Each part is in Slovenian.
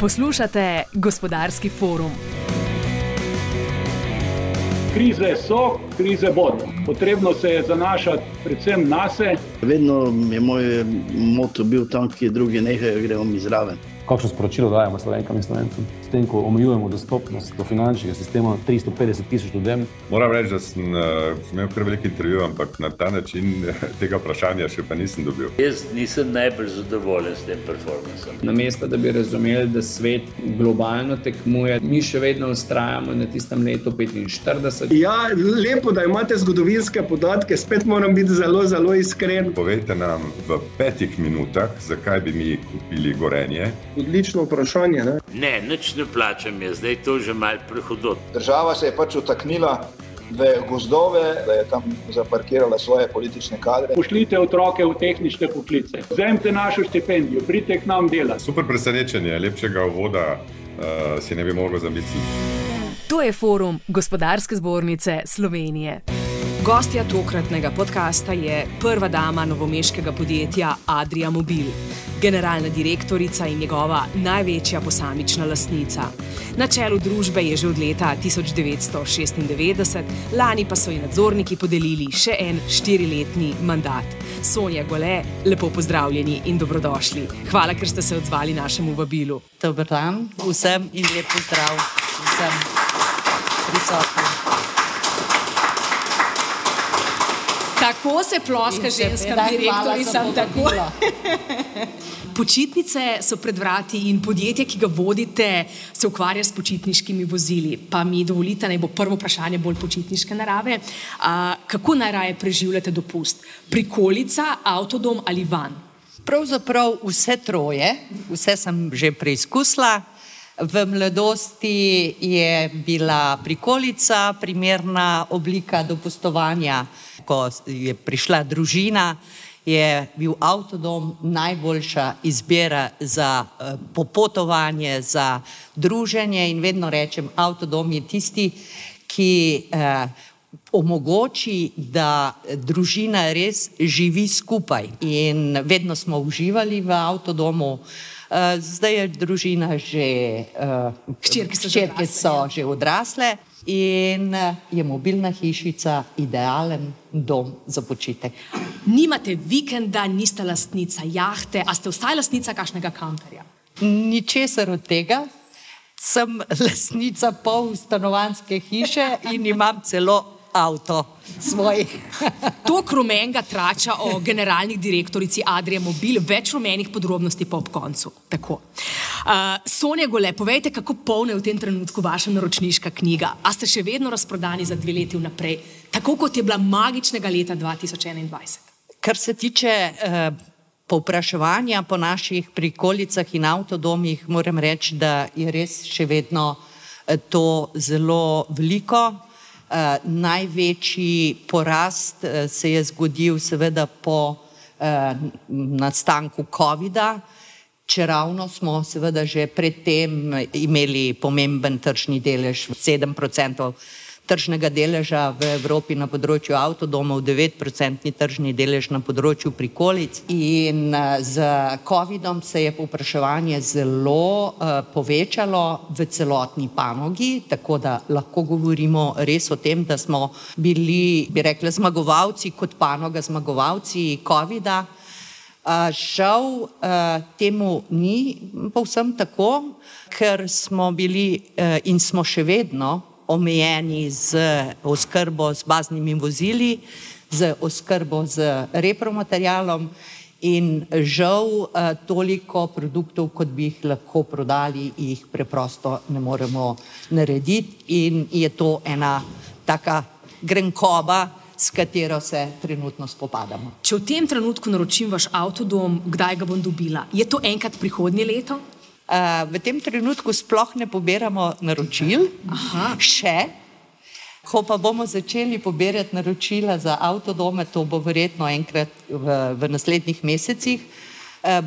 Poslušate gospodarski forum. Krize so, krize bodo. Potrebno se je zanašati predvsem na sebe. Vedno je moj moto bil tam, kjer drugi nehajo, gremo mi zraven kakšno sporočilo dajemo slovenkam in slovencem. S tem, ko omejujemo dostopnost do finančnega sistema 350 tisoč ljudem. Moram reči, da sem uh, imel kar velik intervju, ampak na ta način tega vprašanja še pa nisem dobil. Jaz nisem najbolj zadovoljen s tem performancem. Na mesto, da bi razumeli, da svet globalno tekmuje, mi še vedno ustrajamo na tistem letu 45. Ja, lepo, da imate zgodovinske podatke, spet moram biti zelo, zelo iskren. Povejte nam v petih minutah, zakaj bi mi kupili gorenje odlično vprašanje. Ne, ne nič ne plačam, je zdaj to že malce prehodot. Država se je pač utaknila. V gozdove, da je tam zaparkirala svoje politične kadre. Pošljite otroke v tehnične poklice, vzemite našo štipendijo, pridite k nam delati. Super presenečenje, lepšega voda uh, si ne bi mogel zamisliti. To je forum Gospodarske zbornice Slovenije. Gostja tokratnega podcasta je prva dama novomeškega podjetja Adria Mobil generalna direktorica in njegova največja posamična lastnica. Na čelu družbe je že od leta 1996, lani pa so ji nadzorniki podelili še en štiriletni mandat. Sonja Gole, lepo pozdravljeni in dobrodošli. Hvala, ker ste se odzvali našemu vabilu. Dober dan vsem in lep pozdrav vsem prisotnim. Tako se ploska ženska, direktorica. Počitnice so pred vrati in podjetje, ki ga vodite, se ukvarja s počitniškimi vozili. Pa mi dovolite, naj bo prvo vprašanje bolj počitniške narave. A, kako najraje preživljate dopust? Prikolica, avtodom ali van? Pravzaprav vse troje, vse sem že preizkusila. V mladosti je bila prikolica primerna oblika dopustovanja, ko je prišla družina je bil avtodom najboljša izbira za uh, popotovanje, za druženje in vedno rečem, avtodom je tisti, ki uh, omogoči, da družina res živi skupaj. In vedno smo uživali v avtodomu. Uh, zdaj je družina že, uh, ščirke so, so že odrasle in eh, je mobilna hišica idealen dom za počitek. Nimate vikenda, niste lastnica jahte, a ste vsaj lastnica kakšnega kamperja? Ničesar od tega. Sem lastnica pol stanovanske hiše in imam celo avto svoj. to krumenga trača o generalni direktorici Adrija Mobil, več rumenih podrobnosti pa ob koncu. Tako. Uh, Sonja Gole, povejte, kako polna je v tem trenutku vaša naročniška knjiga? A ste še vedno razprodani za dve leti vnaprej, tako kot je bila magičnega leta 2021? Kar se tiče uh, povpraševanja po naših prikolicah in avtodomih, moram reči, da je res še vedno uh, to zelo veliko. Uh, največji porast uh, se je zgodil seveda po uh, nastanku COVID-a, čeravno smo seveda že predtem imeli pomemben tržni delež, 7% tržnega deleža v Evropi na področju avtodomov, 9-procentni tržni delež na področju prikolic. In eh, z COVID-om se je povpraševanje zelo uh, povečalo v celotni panogi, tako da lahko govorimo res o tem, da smo bili, bi rekla, zmagovalci kot panoga, zmagovalci COVID-a. Uh, žal temu ni povsem tako, ker smo bili in smo še vedno omejeni z oskrbo z baznimi vozili, z oskrbo z repromaterialom in žal eh, toliko produktov, kot bi jih lahko prodali, jih preprosto ne moremo narediti in je to ena taka grenkoba, s katero se trenutno spopadamo. Če v tem trenutku naročim vaš avtodom, kdaj ga bom dobila? Je to enkrat prihodnje leto? V tem trenutku sploh ne pobiramo naročil, Aha. še. Ko pa bomo začeli pobirati naročila za avtodome, to bo verjetno enkrat v, v naslednjih mesecih,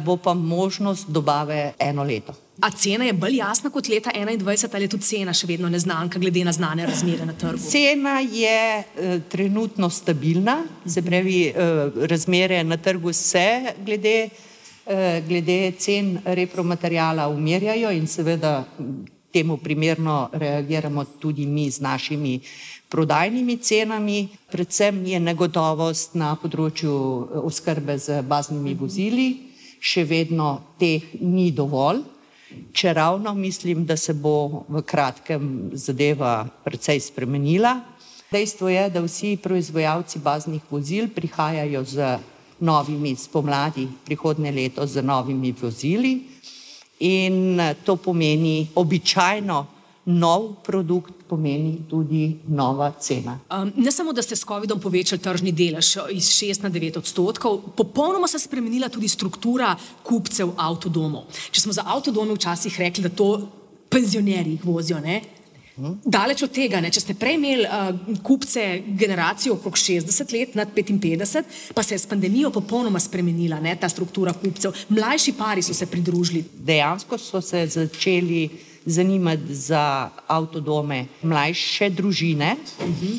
bo pa možnost dobave eno leto. A cena je bolj jasna kot leta 2021 ali je tudi cena še vedno neznanka, glede na znane razmere na trgu? Cena je e, trenutno stabilna, se pravi, e, razmere na trgu se glede glede cen repromaterijala umirjajo in seveda temu primerno reagiramo tudi mi z našimi prodajnimi cenami. Predvsem je negotovost na področju oskrbe z baznimi vozili, še vedno teh ni dovolj. Če ravno mislim, da se bo v kratkem zadeva precej spremenila. Dejstvo je, da vsi proizvajalci baznih vozil prihajajo z novimi spomladi prihodne leto z novimi vozili in to pomeni običajno nov produkt, pomeni tudi nova cena. Um, ne samo, da ste s COVID-om povečali tržni delež iz 6 na 9 odstotkov, popolnoma se je spremenila tudi struktura kupcev avtodomov. Če smo za avtodome včasih rekli, da to penzionerji vozijo, ne? Daleč od tega, ne? če ste prej imeli uh, kupce generacijo okrog 60 let, nad 55, pa se je s pandemijo popolnoma spremenila ne? ta struktura kupcev. Mlajši pari so se pridružili. Dejansko so se začeli zanimati za avtodome mlajše družine. Uh -huh.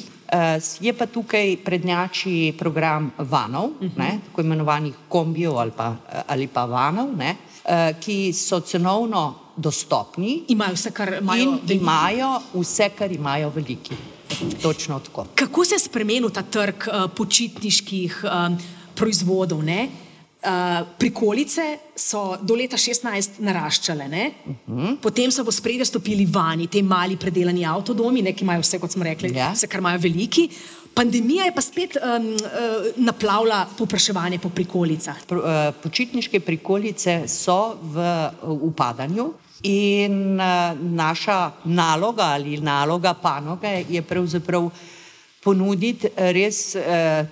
uh, je pa tukaj prednjači program vanov, uh -huh. ne, tako imenovanih kombijev ali, ali pa vanov, ne, uh, ki so cenovno dostopni. Imajo vse, kar imajo. In imajo vse, kar imajo veliki. Točno tako. Kako se je spremenil ta trg uh, počitniških uh, proizvodov? Ne? Uh, prikolice so do leta 16 naraščale, uh -huh. potem so v spredje stopili vani, te mali predelani avtodomi, ne, ki imajo vse, kot smo rekli, ja. vse, kar imajo veliki. Pandemija je pa spet um, uh, naplavila popraševanje po prikolicah. Pro, uh, počitniške prikolice so v upadanju. In uh, naša naloga ali naloga panoge je pravzaprav ponuditi res uh,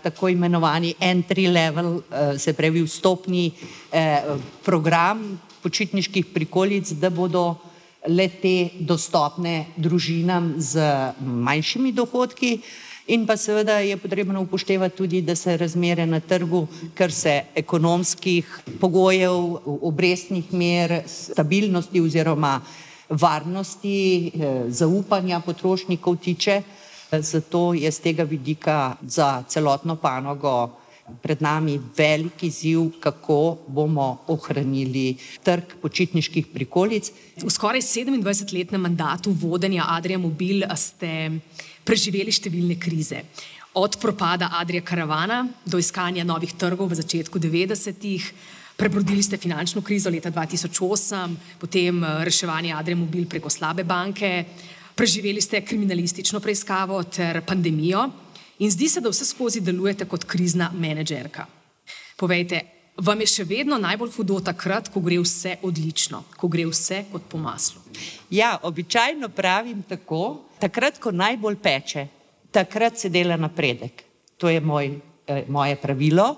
tako imenovani entry level, uh, se pravi vstopni uh, program počitniških prikolic, da bodo le te dostopne družinam z manjšimi dohodki. In pa seveda je potrebno upoštevati tudi, da se razmere na trgu, kar se ekonomskih pogojev, obrestnih mer, stabilnosti oziroma varnosti, zaupanja potrošnikov tiče. Zato je z tega vidika za celotno panogo pred nami veliki ziv, kako bomo ohranili trg počitniških prikolic. V skoraj 27-letnem mandatu vodenja Adrija Mobil ste preživeli številne krize. Od propada Adrija Karavana do iskanja novih trgov v začetku 90-ih, prebrodili ste finančno krizo leta 2008, potem reševanje Adrija Mobil preko slabe banke, preživeli ste kriminalistično preiskavo ter pandemijo in zdi se, da vse skozi delujete kot krizna menedžerka. Povejte, vam je še vedno najbolj hudo takrat, ko gre vse odlično, ko gre vse kot po maslu? Ja, običajno pravim tako, takrat, ko najbolj peče, takrat se dela napredek. To je moj, eh, moje pravilo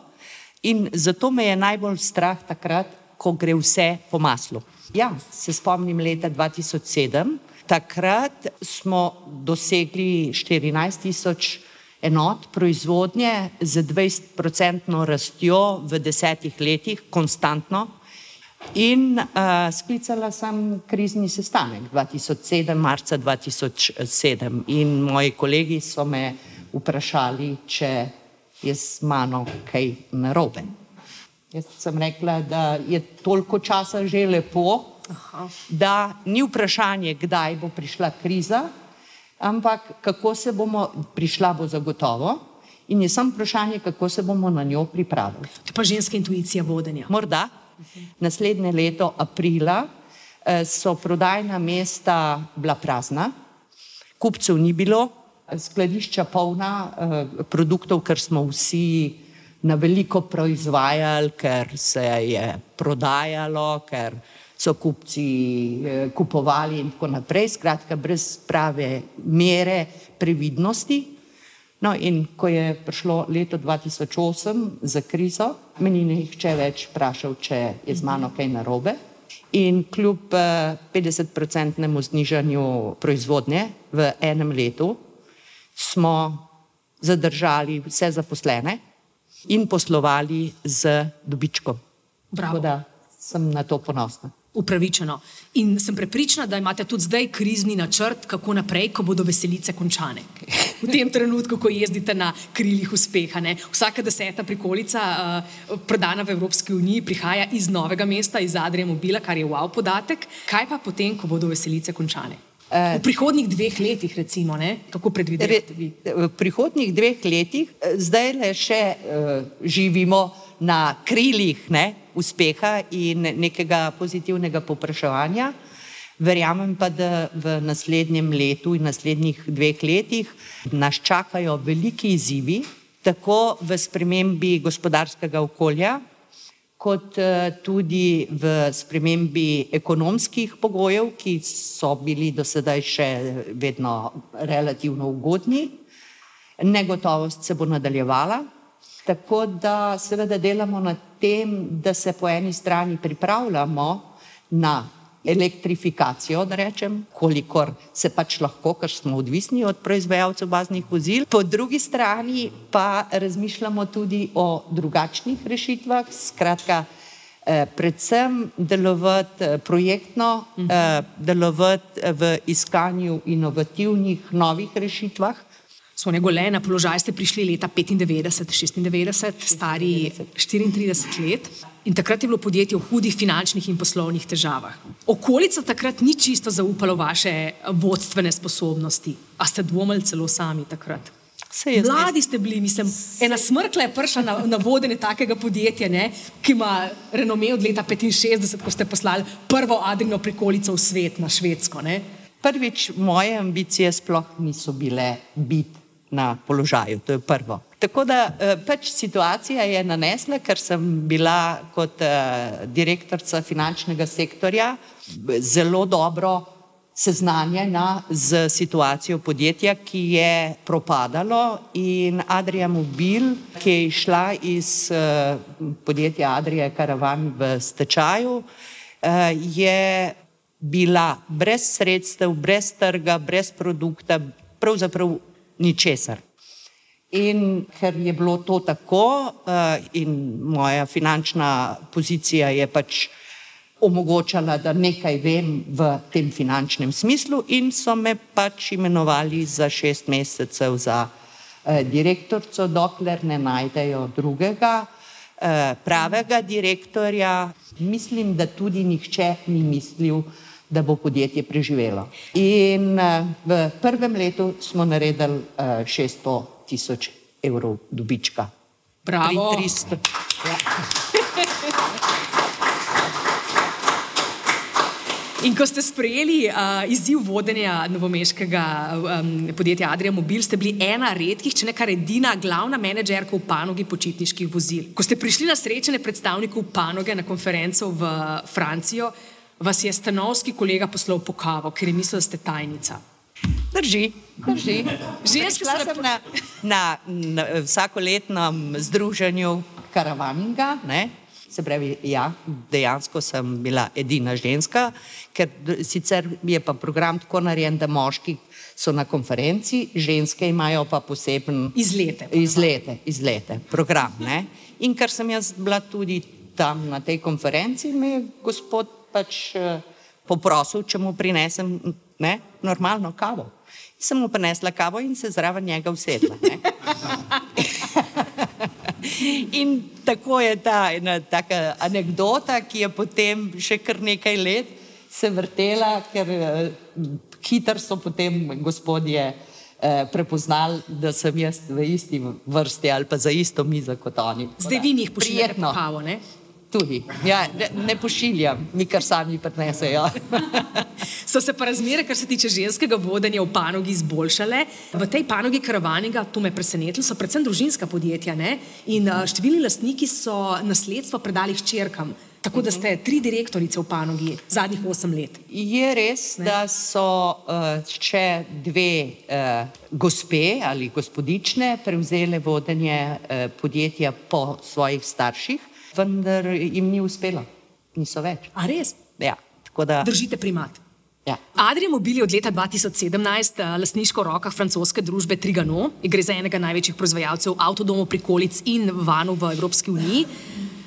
in zato me je najbolj strah takrat, ko gre vse po maslu. Ja, se spomnim leta 2007, takrat smo dosegli 14 tisoč enot proizvodnje z 20-odstotno rastjo v desetih letih, konstantno. In uh, sklicala sem krizni sestanek 2007, marca 2007, in moji kolegi so me vprašali, če je z mano kaj narobe. Jaz sem rekla, da je toliko časa že lepo, Aha. da ni vprašanje, kdaj bo prišla kriza, ampak kako se bomo, prišla bo zagotovo in je samo vprašanje, kako se bomo na njo pripravili. To pa ženska intuicija vodenja. Morda. Naslednje leto, aprila, so prodajna mesta bila prazna, kupcev ni bilo, skladišča polna produktov, ker smo vsi na veliko proizvajali, ker se je prodajalo, ker so kupci eh, kupovali in tako naprej, skratka, brez prave mere previdnosti. No, in ko je prišlo leto 2008 za krizo, meni ni nihče več vprašal, če je z mano kaj narobe. In kljub 50-odstotnemu znižanju proizvodnje v enem letu smo zadržali vse zaposlene in poslovali z dobičkom. Bravo. Tako da sem na to ponosna. Upravičeno. In sem prepričana, da imate tudi zdaj krizni načrt, kako naprej, ko bodo veselice končane. V tem trenutku, ko jezdite na krilih uspeha. Ne? Vsaka deseta prikolica, uh, prodana v Evropski uniji, prihaja iz novega mesta, iz Adrija Mobila, kar je wow podatek. Kaj pa potem, ko bodo veselice končane? V prihodnjih dveh letih, recimo, ne? kako predvidevate vi? V prihodnjih dveh letih, zdaj le še uh, živimo na krilih ne, uspeha in nekega pozitivnega popraševanja. Verjamem pa, da v naslednjem letu in naslednjih dveh letih nas čakajo veliki izzivi, tako v spremembi gospodarskega okolja, kot tudi v spremembi ekonomskih pogojev, ki so bili do sedaj še vedno relativno ugodni. Negotovost se bo nadaljevala, tako da seveda delamo na tem, da se po eni strani pripravljamo na elektrifikacijo, da rečem, kolikor se pač lahko, ker smo odvisni od proizvajalcev baznih vozil. Po drugi strani pa razmišljamo tudi o drugačnih rešitvah, skratka, eh, predvsem delovati eh, projektno, eh, delovati v iskanju inovativnih novih rešitvah. Sonja Gole, na položaj ste prišli leta 95-96, stari 34 let. In takrat je bilo podjetje v hudih finančnih in poslovnih težavah. Okolica takrat ni čisto zaupala vaše vodstvene sposobnosti, a ste dvomili celo sami takrat. Mladi ste bili, mislim, ena smrkla je prišla na, na vodenje takega podjetja, ne, ki ima renome od leta 65, ko ste poslali prvo Adrino prikolico v svet na Švedsko. Ne. Prvič, moje ambicije sploh niso bile biti na položaju, to je prvo. Tako da pač situacija je nanesla, ker sem bila kot direktorica finančnega sektorja zelo dobro seznanjena z situacijo podjetja, ki je propadalo in Adria Mobil, ki je išla iz podjetja Adria Karavan v stečaju, je bila brez sredstev, brez trga, brez produkta, pravzaprav ničesar. In ker je bilo to tako, in moja finančna pozicija je pač omogočala, da nekaj vem v tem finančnem smislu, in so me pač imenovali za šest mesecev za direktorico, dokler ne najdejo drugega pravega direktorja. Mislim, da tudi nihče ni mislil, da bo podjetje preživelo. In v prvem letu smo naredili šeststo tisoč evrov dobička. Bravo. Pri tristo, ja. In ko ste sprejeli uh, izziv vodenja novomeškega um, podjetja Adria Mobil, ste bili ena redkih, če ne kar edina glavna menedžerka v panogi počitniških vozil. Ko ste prišli na srečanje predstavnikov panoge na konferenco v Francijo, vas je stanovski kolega poslal po kavo, ker je mislil, da ste tajnica. Drži, drži. Se sem na, na, na vsakoletnem združenju Karavaninga, ne? se pravi, ja, dejansko sem bila edina ženska, ker sicer je pa program tako narejen, da moški so na konferenci, ženske imajo pa poseben Izlete. izlete, izlete, program. Ne? In ker sem jaz bila tudi tam na tej konferenci, me je gospod pač eh, poprosil, če mu prinesem ne, normalno kavo. Sem mu prinesla kavo in se zraven njega usedla. In tako je ta ena taka anekdota, ki je potem še kar nekaj let se vrtela, ker eh, hitro so potem gospodje eh, prepoznali, da sem jaz v isti vrsti ali pa za isto mizo kot oni. Zdaj da, vi njih pošiljate po kavo, ne? Tudi. Ja, ne, ne pošiljam, mi kar sami prinesejo. So se pa razmere, kar se tiče ženskega vodenja v panogi, izboljšale. V tej panogi karavaniga, to me je presenetilo, so predvsem družinska podjetja. Ne? In uh, številni lastniki so nasledstvo predali hčerkam. Tako da ste tri direktorice v panogi zadnjih osem let. Je res, ne? da so uh, še dve uh, gospe ali gospodične prevzele vodenje uh, podjetja po svojih starših, vendar jim ni uspelo, niso več. A res? Ja, tako da. Držite primat. Ja. Adria Mobil je od leta 2017 eh, lastniško v rokah francoske družbe Trigano. Gre za enega največjih proizvajalcev avtodomov, prikolic in vanov v Evropski uniji.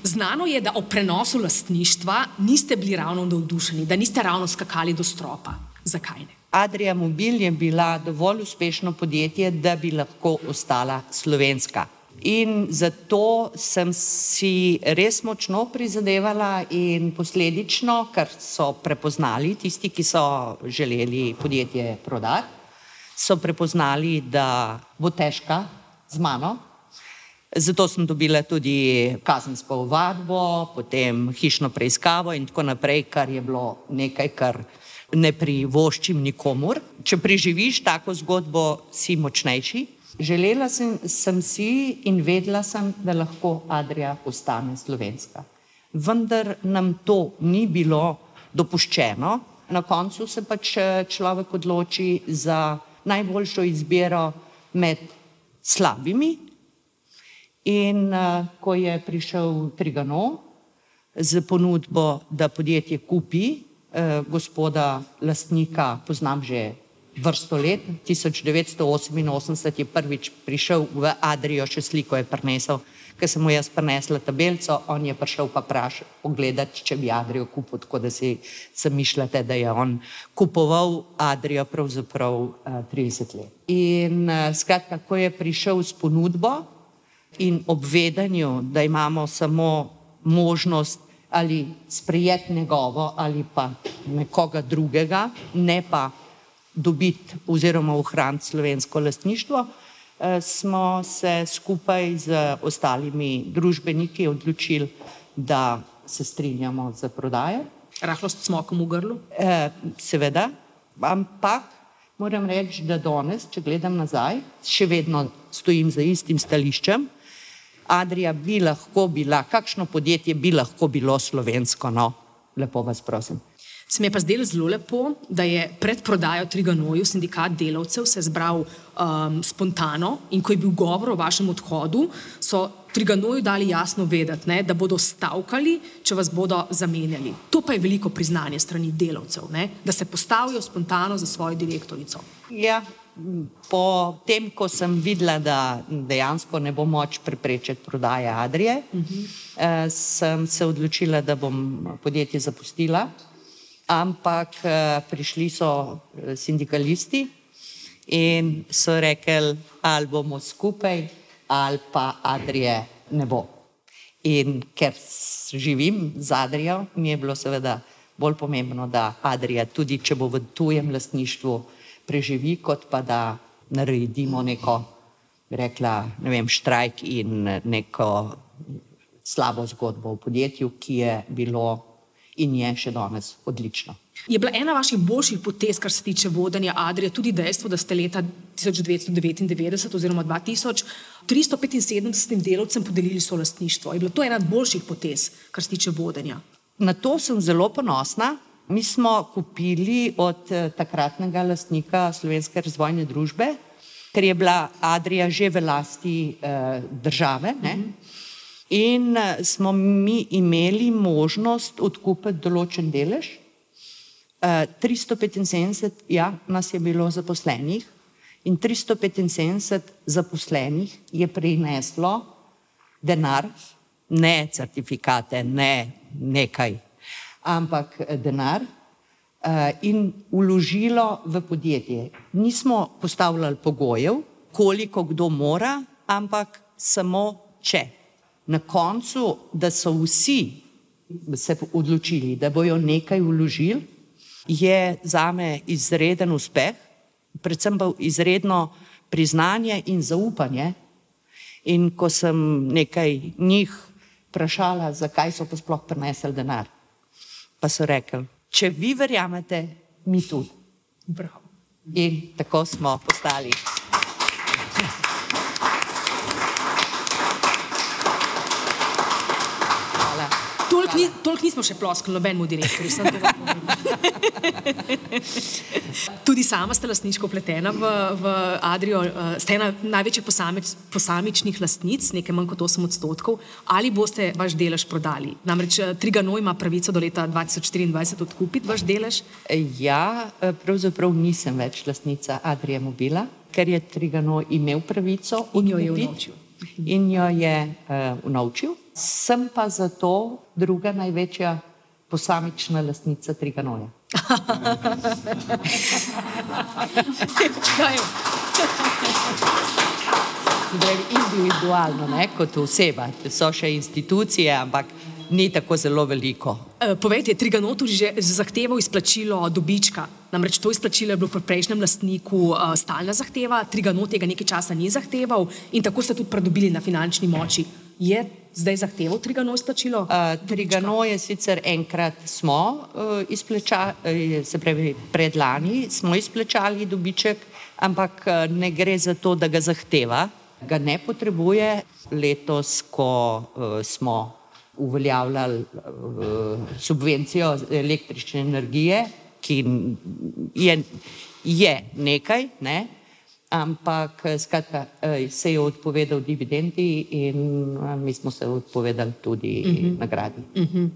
Znano je, da o prenosu lastništva niste bili ravno navdušeni, da niste ravno skakali do stropa. Zakaj ne? Adria Mobil je bila dovolj uspešno podjetje, da bi lahko ostala slovenska. In zato sem si res močno prizadevala in posledično, ker so prepoznali tisti, ki so želeli podjetje prodati, so prepoznali, da bo težka z mano. Zato sem dobila tudi kazensko ovadbo, potem hišno preiskavo in tako naprej, kar je bilo nekaj, kar ne privoščim nikomur. Če preživiš tako zgodbo, si močnejši. Želela sem, sem si in vedela sem, da lahko Adrija ostane slovenska. Vendar nam to ni bilo dopuščeno. Na koncu se pač človek odloči za najboljšo izbiro med slabimi. In uh, ko je prišel Trigano z ponudbo, da podjetje kupi uh, gospoda lastnika, poznam že vrsto let, 1988 je prvič prišel v Adrijo, še sliko je prinesel, ker sem mu jaz prinesla tabelco, on je prišel pa praš pogledati, če bi Adrijo kupil, tako da si zamišljate, da je on kupoval Adrijo pravzaprav uh, 30 let. In uh, skratka, ko je prišel s ponudbo in obvedanju, da imamo samo možnost ali sprejeti njegovo ali pa nekoga drugega, ne pa dobiti oziroma ohraniti slovensko lastništvo, smo se skupaj z ostalimi družbeniki odločili, da se strinjamo za prodajo. Rahlo s smokom v grlu? E, seveda, ampak moram reči, da danes, če gledam nazaj, še vedno stojim za istim stališčem. Adrija bi lahko bila, kakšno podjetje bi lahko bilo slovensko, no, lepo vas prosim. Se mi je pa zdelo zelo lepo, da je pred prodajo Triganoju sindikat delavcev se zbral um, spontano in ko je bil govor o vašem odhodu, so Triganoju dali jasno vedeti, ne, da bodo stavkali, če vas bodo zamenjali. To pa je veliko priznanje strani delavcev, ne, da se postavijo spontano za svojo direktorico. Ja, po tem, ko sem videla, da dejansko ne bo moč preprečiti prodaje Adrije, uh -huh. sem se odločila, da bom podjetje zapustila ampak prišli so sindikalisti in so rekli, ali bomo skupaj, ali pa Adrije ne bo. In ker živim z Adrijo, mi je bilo seveda bolj pomembno, da Adrija, tudi če bo v tujem lastništvu, preživi, kot pa da naredimo neko, rekla, ne vem, štrajk in neko slabo zgodbo v podjetju, ki je bilo in je še danes odlično. Je bila ena vaših boljših potez, kar se tiče vodenja Adrije, tudi dejstvo, da ste leta 1999 oziroma 2000 375 delovcem podelili so lastništvo. Je bila to ena boljših potez, kar se tiče vodenja? Na to sem zelo ponosna. Mi smo kupili od takratnega lastnika Slovenske razvojne družbe, ker je bila Adrija že v lasti eh, države. Ne? Mm -hmm. In smo mi imeli možnost odkupiti določen delež. 375 ja, nas je bilo zaposlenih in 375 zaposlenih je prineslo denar, ne certifikate, ne nekaj, ampak denar in uložilo v podjetje. Nismo postavljali pogojev, koliko kdo mora, ampak samo če na koncu, da so vsi se odločili, da bojo nekaj vložili, je za me izreden uspeh, predvsem pa izredno priznanje in zaupanje. In ko sem nekaj njih vprašala, zakaj so pa sploh prinesli denar, pa so rekli, če vi verjamete, mi tudi. Bravo. In tako smo postali. Toliko ni, tolik nismo še ploskali nobenemu direktorju. Tudi sama ste lastniško pletena v, v Adrijo, ste ena največjih posamič, posamičnih lastnic, nekaj manj kot 8 odstotkov. Ali boste vaš delež prodali? Namreč Trigano ima pravico do leta 2024 odkupiti vaš delež? Ja, pravzaprav nisem več lastnica Adrije Mobila, ker je Trigano imel pravico in jo je unovčil. In jo je uh, unovčil. Sem pa zato druga največja posamična lastnica Triganoja. Zdaj, individualno, ne, kot oseba, so še institucije, ampak ni tako zelo veliko. E, povejte, je Triganotu že zahteval izplačilo dobička? Namreč to izplačilo je bilo pri prejšnjem lastniku uh, stalna zahteva, Triganot tega nekaj časa ni zahteval in tako ste tudi pridobili na finančni moči. Je zdaj zahteval Trigano izplačilo? Uh, Trigano je sicer enkrat smo uh, izplačali, se pravi predlani smo izplačali dobiček, ampak uh, ne gre za to, da ga zahteva, ga ne potrebuje. Letos, ko uh, smo uveljavljali uh, subvencijo električne energije, ki je, je nekaj, ne? Ampak skratka, se je odpovedal dividendi in mi smo se odpovedali tudi uh mhm. -huh. nagradi. Uh mhm. -huh.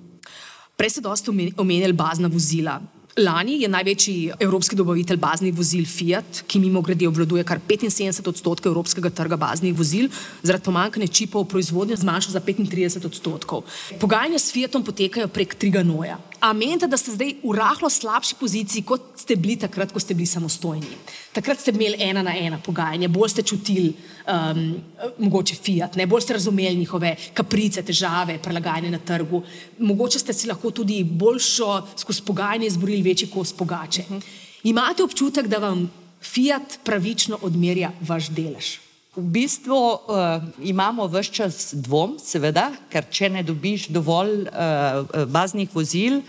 Prej ste dosta omenjali bazna vozila. Lani je največji evropski dobavitelj baznih vozil Fiat, ki mimo grede obvladuje kar 75 odstotkov evropskega trga baznih vozil, zaradi pomankanja čipov proizvodnje zmanjšal za 35 odstotkov. Pogajanja s Fiatom potekajo prek Triganoja. A menite, da ste zdaj v rahlo slabši poziciji, kot ste bili takrat, ko ste bili samostojni? Takrat ste imeli ena na ena pogajanja, bolj ste čutili um, mogoče Fiat, ne bolj ste razumeli njihove kaprice, težave, prelagajanje na trgu. Mogoče ste si lahko tudi boljšo skozi pogajanje izborili večji kos pogače. Imate občutek, da vam Fiat pravično odmerja vaš delež? V bistvu uh, imamo vse čas dvom, seveda, ker če ne dobiš dovolj uh, baznih vozil,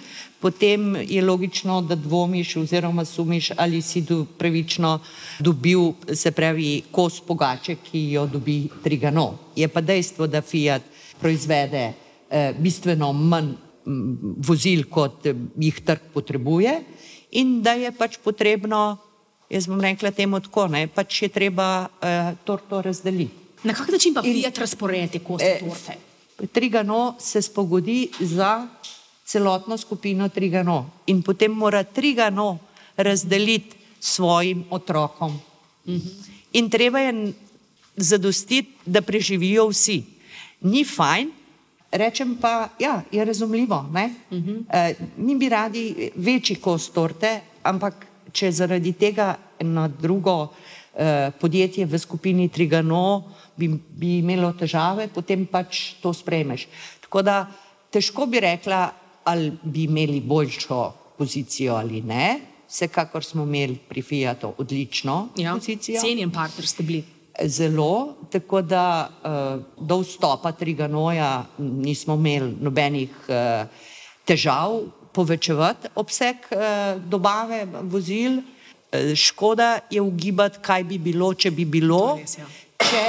potem je logično, da dvomiš oziroma sumiš, ali si do, pravično dobil, se pravi, kos pogače, ki jo dobi Trigano. Je pa dejstvo, da Fiat proizvede uh, bistveno manj vozil, kot jih trg potrebuje in da je pač potrebno Jaz bom rekla temu tako, ne, pač je treba uh, torto razdeliti. Na kak način pa Fiat razporedi kosti eh, torte? Trigano se spogodi za celotno skupino Trigano in potem mora Trigano razdeliti svojim otrokom. Mhm. In treba je zadostiti, da preživijo vsi. Ni fajn, rečem pa, ja, je razumljivo. Uh -huh. uh, mi bi radi večji kos torte, ampak če zaradi tega eno drugo eh, podjetje v skupini Trigano bi, bi imelo težave, potem pač to spremeš. Tako da težko bi rekla, ali bi imeli boljšo pozicijo ali ne. Vsekakor smo imeli pri Fiatu odlično ja, pozicijo. Cenjen partner ste bili. Zelo, tako da uh, do vstopa Triganoja nismo imeli nobenih uh, težav, povečevati obseg eh, dobave vozil. Eh, škoda je ugibati, kaj bi bilo, če bi bilo, res, ja. če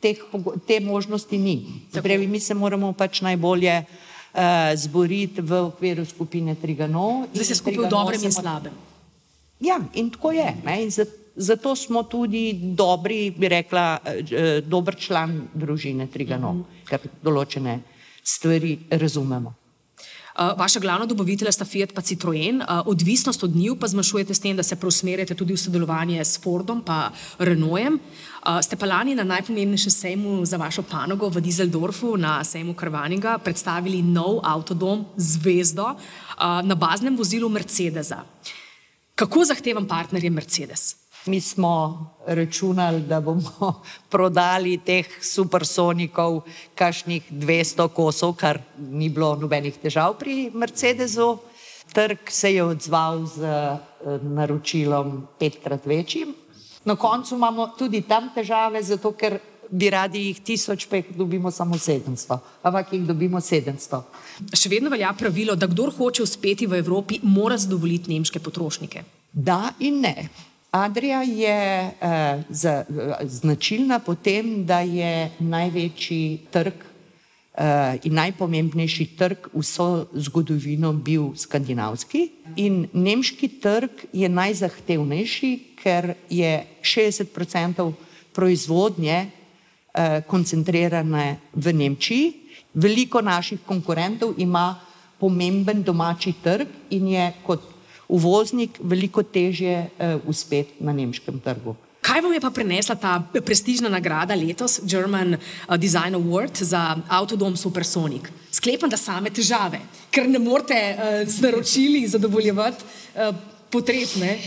teh, te možnosti ni. Zaprevi, mi se moramo pač najbolje uh, zboriti v okviru skupine Trigano. Zdaj se skupaj v dobrem in slabem. Ja, in tako je. Ne, in zato, smo tudi dobri, bi rekla, dober član družine Trigano, mm -hmm. ker določene stvari razumemo. Eh, vaša glavna dobavitelja sta Fiat in Citroen. Eh, odvisnost od njiju pa zmanjšujete s tem, da se preusmerjate tudi v sodelovanje s Fordom in Renaultom. Eh, ste pa lani na najpomembnejšem sejmu za vašo panogo v Dizeldorfu, na sejmu Krvaninga, predstavili nov avtodom Zvezdo na baznem vozilu Mercedesa. Kako zahteven partner je Mercedes? Mi smo računali, da bomo prodali teh supersonikov, kašnih 200 kosov, kar ni bilo nobenih težav pri Mercedesu. Trg se je odzval z eh, naročilom petkrat večjim. Na koncu imamo tudi tam težave, zato ker bi radi jih tisoč, pa jih dobimo samo 700, ampak jih dobimo 700. Še vedno velja pravilo, da kdor hoče uspeti v Evropi, mora zadovoljiti nemške potrošnike. Da in ne. Adria je eh, za, značilna po tem, da je največji trg eh, in najpomembnejši trg vso zgodovino bil skandinavski in nemški trg je najzahtevnejši, ker je 60% proizvodnje eh, koncentrirane v Nemčiji. Veliko naših konkurentov ima pomemben domači trg in je kot uvoznik veliko težje uh, uspeti na nemškem trgu. Kaj vam je pa prinesla ta prestižna nagrada letos, German uh, Design Award za avtodom Supersonic? Sklepam, da same težave, ker ne morete uh, z naročili zadovoljevati uh, potreb. Ne?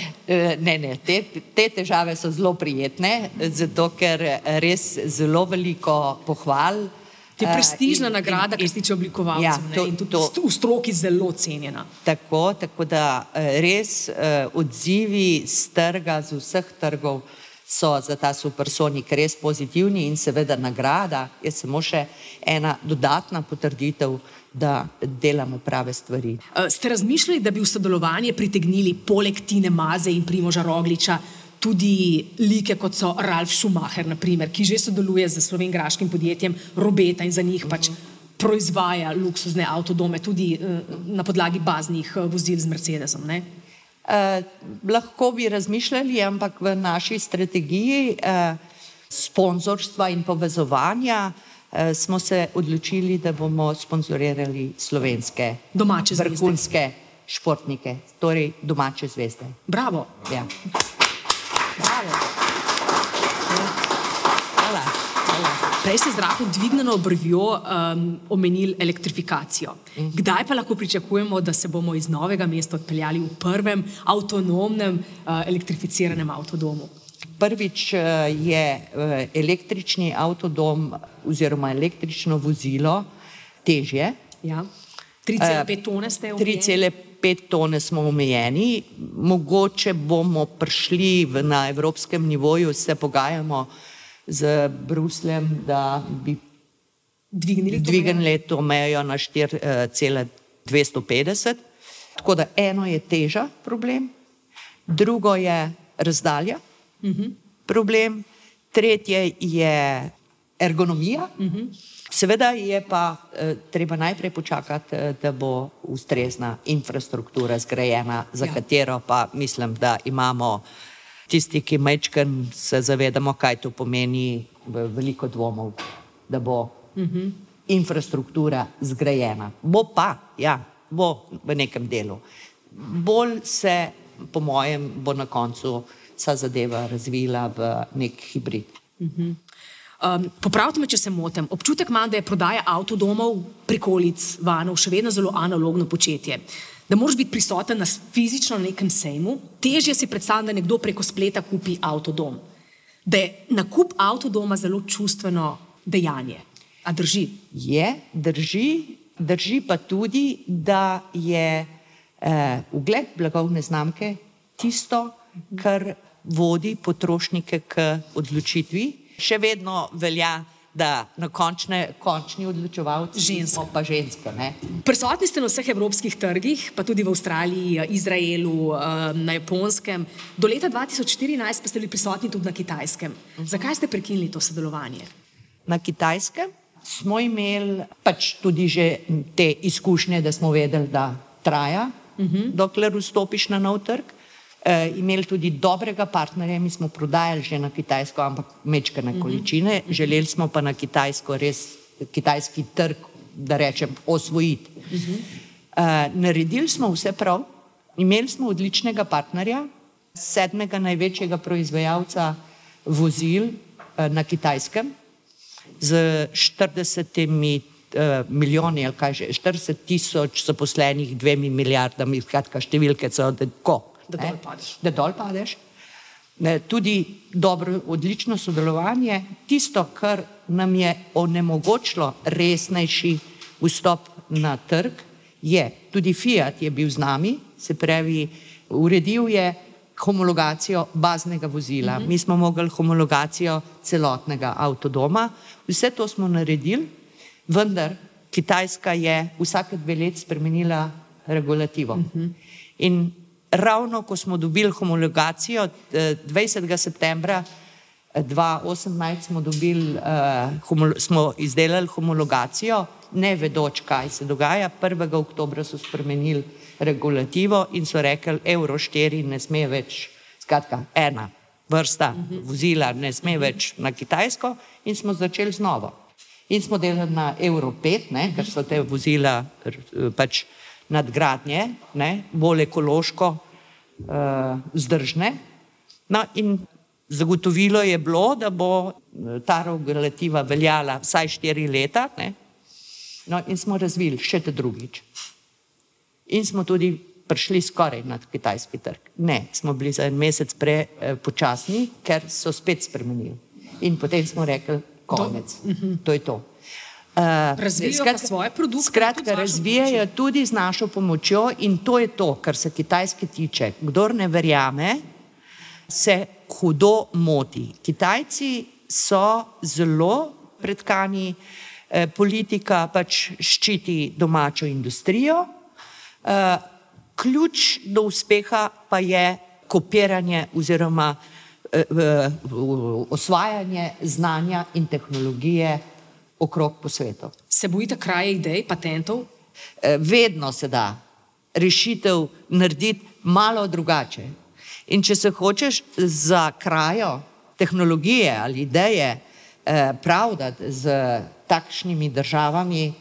Ne, ne, te, te težave so zelo prijetne, zato ker res zelo veliko pohval. Je prestižna uh, in, nagrada, ki se tiče oblikovalcev ja, to, in tudi to, v stroki zelo cenjena. Tako, tako da res uh, odzivi z trga, z vseh trgov so za ta supersonik res pozitivni in seveda nagrada je samo še ena dodatna potrditev, da delamo prave stvari. Ste razmišljali, da bi v sodelovanje pritegnili poleg Tine Maze in Primoža Rogliča tudi like, kot so Ralf Schumacher, naprimer, ki že sodeluje z slovengraškim podjetjem Robeta in za njih pač proizvaja luksuzne avtodome, tudi uh, na podlagi baznih uh, vozil z Mercedesom. Ne? Uh, lahko bi razmišljali, ampak v naši strategiji uh, sponzorstva in povezovanja uh, smo se odločili, da bomo sponzorirali slovenske domače vrhunske športnike, torej domače zvezde. Bravo! Ja. Prej ste zraku dvignjeno obrvjo um, omenili elektrifikacijo. Kdaj pa lahko pričakujemo, da se bomo iz novega mesta odpeljali v prvem avtonomnem uh, elektrificiranem avtodomu? Prvič uh, je uh, električni avtodom oziroma električno vozilo težje. Ja. 3,5 tone ste v pet tone smo omejeni, mogoče bomo prišli v, na evropskem nivoju, se pogajamo z Brusljem, da bi dvignili, dvignili to mejo na 4,250. Tako da eno je teža problem, drugo je razdalja uh mhm. -huh. problem, tretje je ergonomija. Uh mhm. -huh. Seveda je pa eh, treba najprej počakati, eh, da bo ustrezna infrastruktura zgrajena, za ja. katero pa mislim, da imamo tisti, ki mečken se zavedamo, kaj to pomeni, veliko dvomov, da bo uh mhm. -huh. infrastruktura zgrajena. Bo pa, ja, bo v nekem delu. Bolj se, po mojem, bo na koncu vsa zadeva razvila v nek hibrid. Uh mhm. -huh. Um, popravite me, če se motim. Občutek imam, da je prodaja avtodomov, prikolic, vanov še vedno zelo analogno početje. Da moraš biti prisoten na fizično nekem sejmu, težje si predstavljati, da nekdo preko spleta kupi avtodom. Da je nakup avtodoma zelo čustveno dejanje. A drži? Je, drži, drži pa tudi, da je eh, ugled blagovne znamke tisto, kar vodi potrošnike k odločitvi še vedno velja, da na končne, končni odločevalci žensko pa ženske. Ne? Prisotni ste na vseh evropskih trgih, pa tudi v Avstraliji, Izraelu, eh, na Japonskem. Do leta 2014 pa ste bili prisotni tudi na Kitajskem. Zakaj ste prekinili to sodelovanje? Na Kitajskem smo imeli pač tudi že te izkušnje, da smo vedeli, da traja, uh mhm. -huh. dokler vstopiš na nov trg imeli tudi dobrega partnerja, mi smo prodajali že na Kitajsko, ampak mečkane mhm. količine, želeli smo pa na Kitajsko res kitajski trg, da rečem, osvojiti. Eh, naredili smo vse prav, imeli smo odličnega partnerja, sedmega največjega proizvajalca vozil eh, na Kitajskem z 40 Uh, milijoni ali kaj že, 40 tisoč zaposlenih, dvemi milijardami, skratka, številke so tako da dol padeš. Da dol padeš. Ne, tudi dobro, odlično sodelovanje. Tisto, kar nam je onemogočilo resnejši vstop na trg, je tudi Fiat je bil z nami, se pravi, uredil je homologacijo baznega vozila. Uh mhm. -huh. Mi smo mogli homologacijo celotnega avtodoma. Vse to smo naredili, vendar Kitajska je vsake dve let spremenila regulativo. Uh mhm. -huh. In ravno ko smo dobili homologacijo, 20. Eh, septembra 2018 eh, smo, dobili, uh, smo izdelali homologacijo, ne vedoč, kaj se dogaja. 1. oktober so spremenili regulativo in so rekli, Euro 4 ne sme več, skratka, ena vrsta vozila ne sme več na Kitajsko in smo začeli z novo. In smo delali na Euro 5, ne, ker so te vozila pač nadgradnje, ne, bolj ekološko uh, zdržne. No, in Zagotovilo je bilo, da bo ta regulativa veljala vsaj štiri leta, ne? no in smo razvili še te drugič. In smo tudi prišli skoraj na kitajski trg. Ne, smo bili za en mesec prepočasni, ker so spet spremenili. In potem smo rekli, konec, to, to je to. Uh, razvijajo skratka, svoje produkte. Skratka, razvijajo tudi z našo pomočjo in to je to, kar se kitajske tiče. Kdor ne verjame, se hudo moti. Kitajci so zelo predkani, eh, politika pač ščiti domačo industrijo. Eh, ključ do uspeha pa je kopiranje oziroma eh, eh, osvajanje znanja in tehnologije okrog po svetu. Se bojite kraje idej, patentov? Eh, vedno se da rešitev narediti malo drugače. In če se hočeš za krajo tehnologije ali ideje eh, pravdati z takšnimi državami,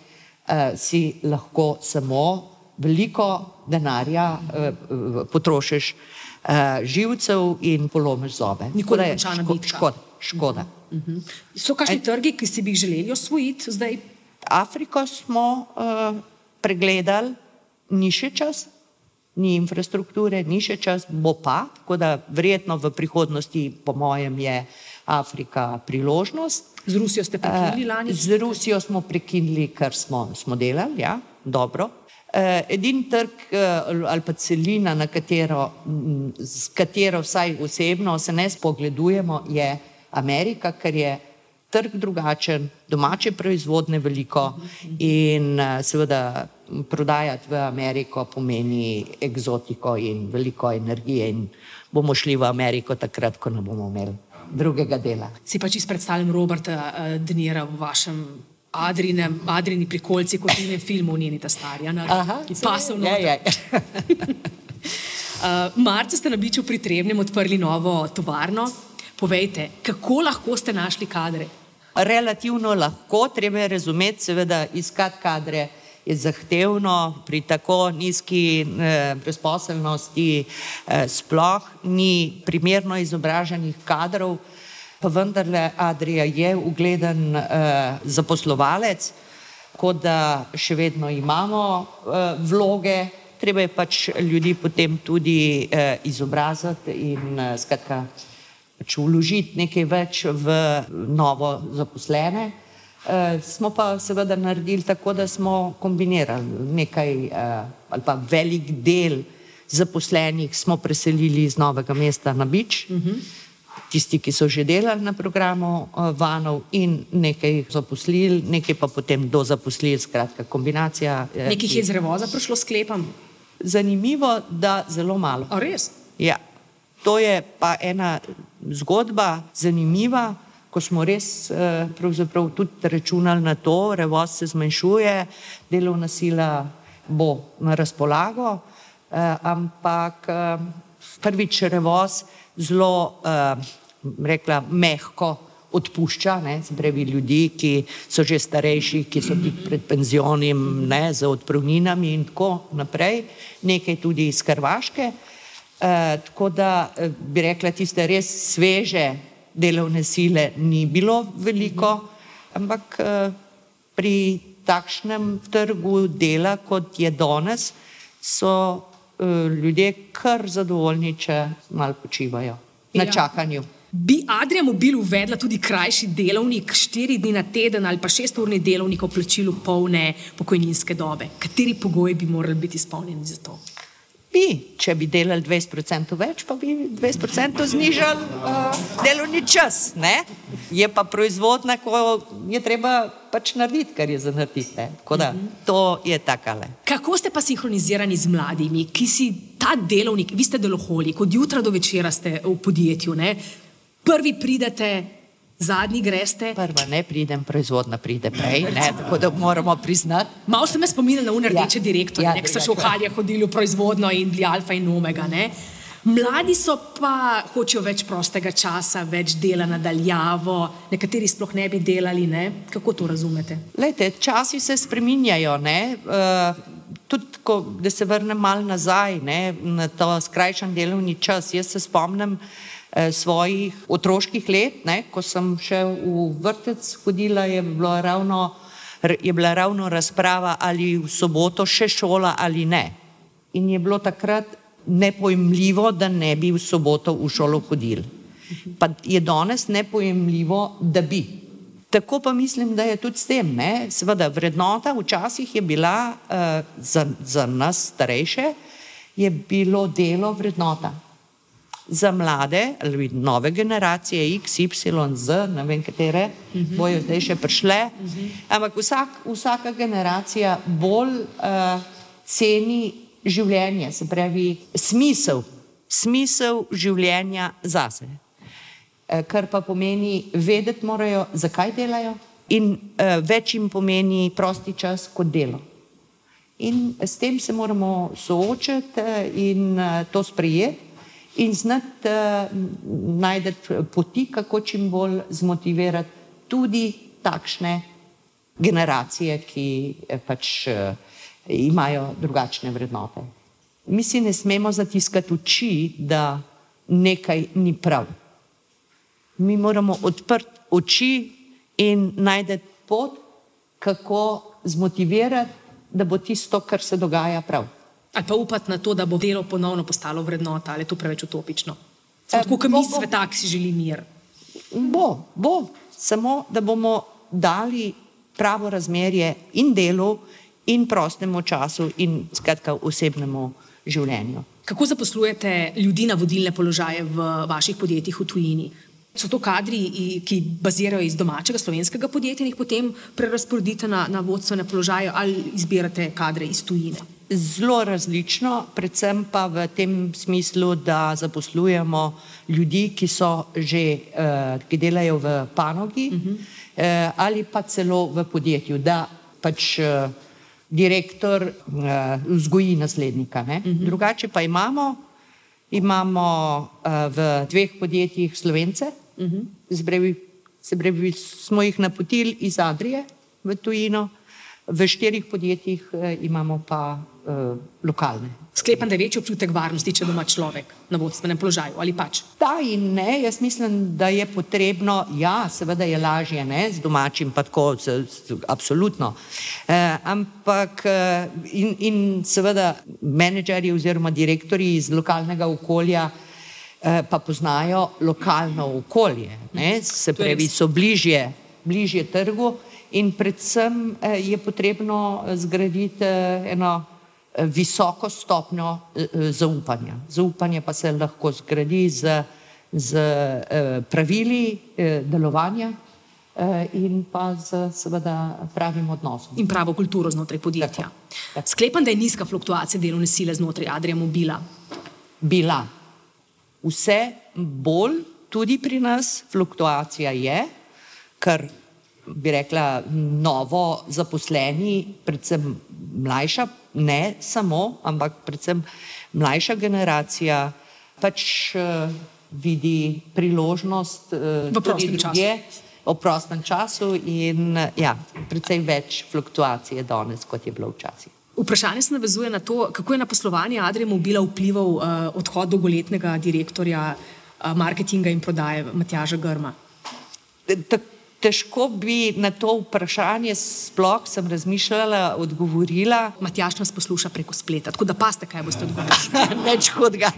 eh, si lahko samo veliko denarja potrošiš, živcev in polomiš zobe. Nikoli ne končana bitka. Škoda. škoda. Uh -huh. So kakšni trgi, ki si bi jih želeli osvojiti zdaj? Afriko smo uh, pregledali, ni še čas, ni infrastrukture, ni še čas, bo pa, tako da verjetno v prihodnosti, po mojem, je Afrika priložnost. Z Rusijo ste prekinili lani? Uh, z Rusijo smo prekinili, kar smo, smo delali, ja, dobro. Uh, edini trg uh, ali pa celina, na katero, m, s katero vsaj osebno se ne spogledujemo, je Amerika, ker je trg drugačen, domače proizvodne veliko in seveda prodajati v Ameriko pomeni egzotiko in veliko energije in bomo šli v Ameriko takrat, ko ne bomo imeli drugega dela. Si pa čisto predstavljam Roberta uh, Denira v vašem Adrinem, Adrini prikolci, kot v filmu Njeni ta starja, ki pasov Ja, ja. uh, Marca ste na biču pri Trebnem odprli novo tovarno. Povejte, kako lahko ste našli kadre? Relativno lahko, treba je razumeti, seveda iskati kadre je zahtevno, pri tako nizki eh, brezposelnosti eh, sploh ni primerno izobraženih kadrov, pa vendarle Adrija je ugleden eh, zaposlovalec, kot da še vedno imamo eh, vloge, treba je pač ljudi potem tudi eh, izobraziti in eh, skratka pač vložiti nekaj več v novo zaposlene. E, smo pa seveda naredili tako, da smo kombinirali nekaj e, ali pa velik del zaposlenih smo preselili iz Novega mesta na Bič, uh -huh. tisti, ki so že delali na programu e, Vanov in nekaj zaposlili, nekaj pa potem do zaposlili, skratka kombinacija. E, Nekih je iz revoza prišlo sklepam? Zanimivo, da zelo malo. A res? Ja. To je pa ena zgodba, zanimiva, ko smo res pravzaprav tudi računali na to, revoz se zmanjšuje, delovna sila bo na razpolago, ampak prvič revoz zelo, rekla, mehko odpušča, ne, zbrevi ljudi, ki so že starejši, ki so tik pred penzionim, ne, za odpravninami in tako naprej, nekaj tudi iz Hrvaške. Uh, tako da bi rekla, tiste res sveže delovne sile ni bilo veliko, ampak uh, pri takšnem trgu dela, kot je danes, so ljudje kar zadovoljni, če malo počivajo na ja. čakanju. Bi Adrija Mobil uvedla tudi krajši delovnik, štiri dni na teden ali pa šesturni delovnik o plačilu polne pokojninske dobe? Kateri pogoji bi morali biti izpolnjeni za to? Bi, če bi delali 20% več, pa bi 20% znižali uh, delovni čas. Ne? Je pa proizvodna, ko je treba pač narediti, kar je za narediti. Da, to je takale. Kako ste pa sinhronizirani z mladimi, ki si ta delovnik, vi ste deloholik, od jutra do večera ste v podjetju, ne? prvi pridete, zadnji greste. Prva ne pridem, proizvodna pride prej, ne, tako da moramo priznati. Malo ste me spominjali na unerdeče Ja. direktorje, Ja, ki so še v halje hodili v proizvodno in bili alfa in omega. Ne? Mladi so pa hočejo več prostega časa, več dela nadaljavo, nekateri sploh ne bi delali. Ne? Kako to razumete? Lejte, časi se spreminjajo. Ne? Uh, tudi, ko, da se vrnem malo nazaj ne? na to skrajšan delovni čas. Jaz se spomnim, svojih otroških let, ne, ko sem še v vrtec hodila, je, bilo ravno, je bila ravno razprava, ali v soboto še šola ali ne. In je bilo takrat nepojemljivo, da ne bi v soboto v šolo hodili. Pa je danes nepojemljivo, da bi. Tako pa mislim, da je tudi s tem. Ne? Seveda, vrednota včasih je bila uh, za, za nas starejše, je bilo delo vrednota za mlade ali nove generacije X, Y, Z, ne vem katere, uh -huh. bojo zdaj še prišle. Uh -huh. Ampak vsak, vsaka generacija bolj uh, ceni življenje, se pravi smisel, smisel življenja zase. Uh, kar pa pomeni, vedeti morajo, zakaj delajo, in uh, več jim pomeni prosti čas kot delo. In s tem se moramo soočiti in uh, to sprejeti in znati uh, najti poti, kako čim bolj zmotivirati tudi takšne generacije, ki eh, pač uh, imajo drugačne vrednote. Mi si ne smemo zatiskati oči, da nekaj ni prav. Mi moramo odprti oči in najti pot, kako zmotivirati, da bo tisto, kar se dogaja, prav ali pa upati na to, da bo delo ponovno postalo vrednota, ali je to preveč utopično. Tako kot mi sveta, ki si želi mir. Bo, bo, samo da bomo dali pravo razmerje in delu, in prostemu času, in skratka osebnemu življenju. Kako zaposlujete ljudi na vodilne položaje v vaših podjetjih v tujini? So to kadri, ki bazirajo iz domačega slovenskega podjetja in jih potem prerasporedite na, na vodstvene položaje ali izbirate kadre iz tujine? Zelo različno, predvsem pa v tem smislu, da zaposlujemo ljudi, ki so že, uh, ki delajo v panogi uh -huh. uh, ali pa celo v podjetju, da pač uh, direktor uh, vzgoji naslednika. Uh mhm. -huh. Drugače pa imamo, imamo uh, v dveh podjetjih slovence, uh. -huh. se pravi, smo jih napotili iz Adrije v tujino, v štirih podjetjih uh, imamo pa uh, lokalne. Sklepam, da je večji občutek varnosti, če doma človek na vodstvenem položaju ali pač. Da in ne, jaz mislim, da je potrebno, ja, seveda je lažje ne, z domačim, pa tako, z, z, absolutno. Eh, ampak eh, in, in seveda menedžerji oziroma direktori iz lokalnega okolja eh, pa poznajo lokalno okolje, ne, se pravi, so bližje, bližje trgu. In predvsem eh, je potrebno zgraditi eh, eno visoko stopnjo eh, eh, zaupanja. Zaupanje pa se lahko zgradi z, z eh, pravili delovanja in pa z seveda pravim odnosom. In pravo kulturo znotraj podjetja. Sklepam, da je nizka fluktuacija delovne sile znotraj Adrija Mobila. Bila. Vse bolj tudi pri nas fluktuacija je, ker bi rekla novo zaposleni, predvsem mlajša ne samo, ampak predvsem mlajša generacija pač uh, vidi priložnost uh, v prostem času. O prostem času in ja, precej več fluktuacije danes, kot je bilo včasih. Vprašanje se navezuje na to, kako je na poslovanje Adrija Mobila vplival uh, odhod dolgoletnega direktorja uh, marketinga in prodaje Matjaža Grma. Tako Težko bi na to vprašanje, sploh sem razmišljala, odgovorila. Matjaš nas posluša preko spleta, tako da paste, kaj boste odgovorili. Neč hudega.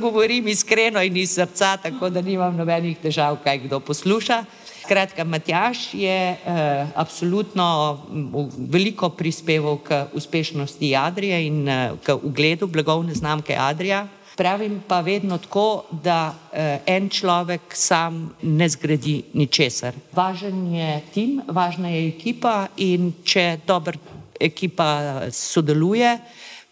Govorim iskreno in iz srca, tako da nimam nobenih težav, kaj kdo posluša. Skratka, Matjaš je eh, absolutno veliko prispeval k uspešnosti Adrije in eh, k ugledu blagovne znamke Adrija. Pravim pa vedno tako, da eh, en človek sam ne zgradi ničesar. Važen je tim, važna je ekipa in če dobra ekipa sodeluje,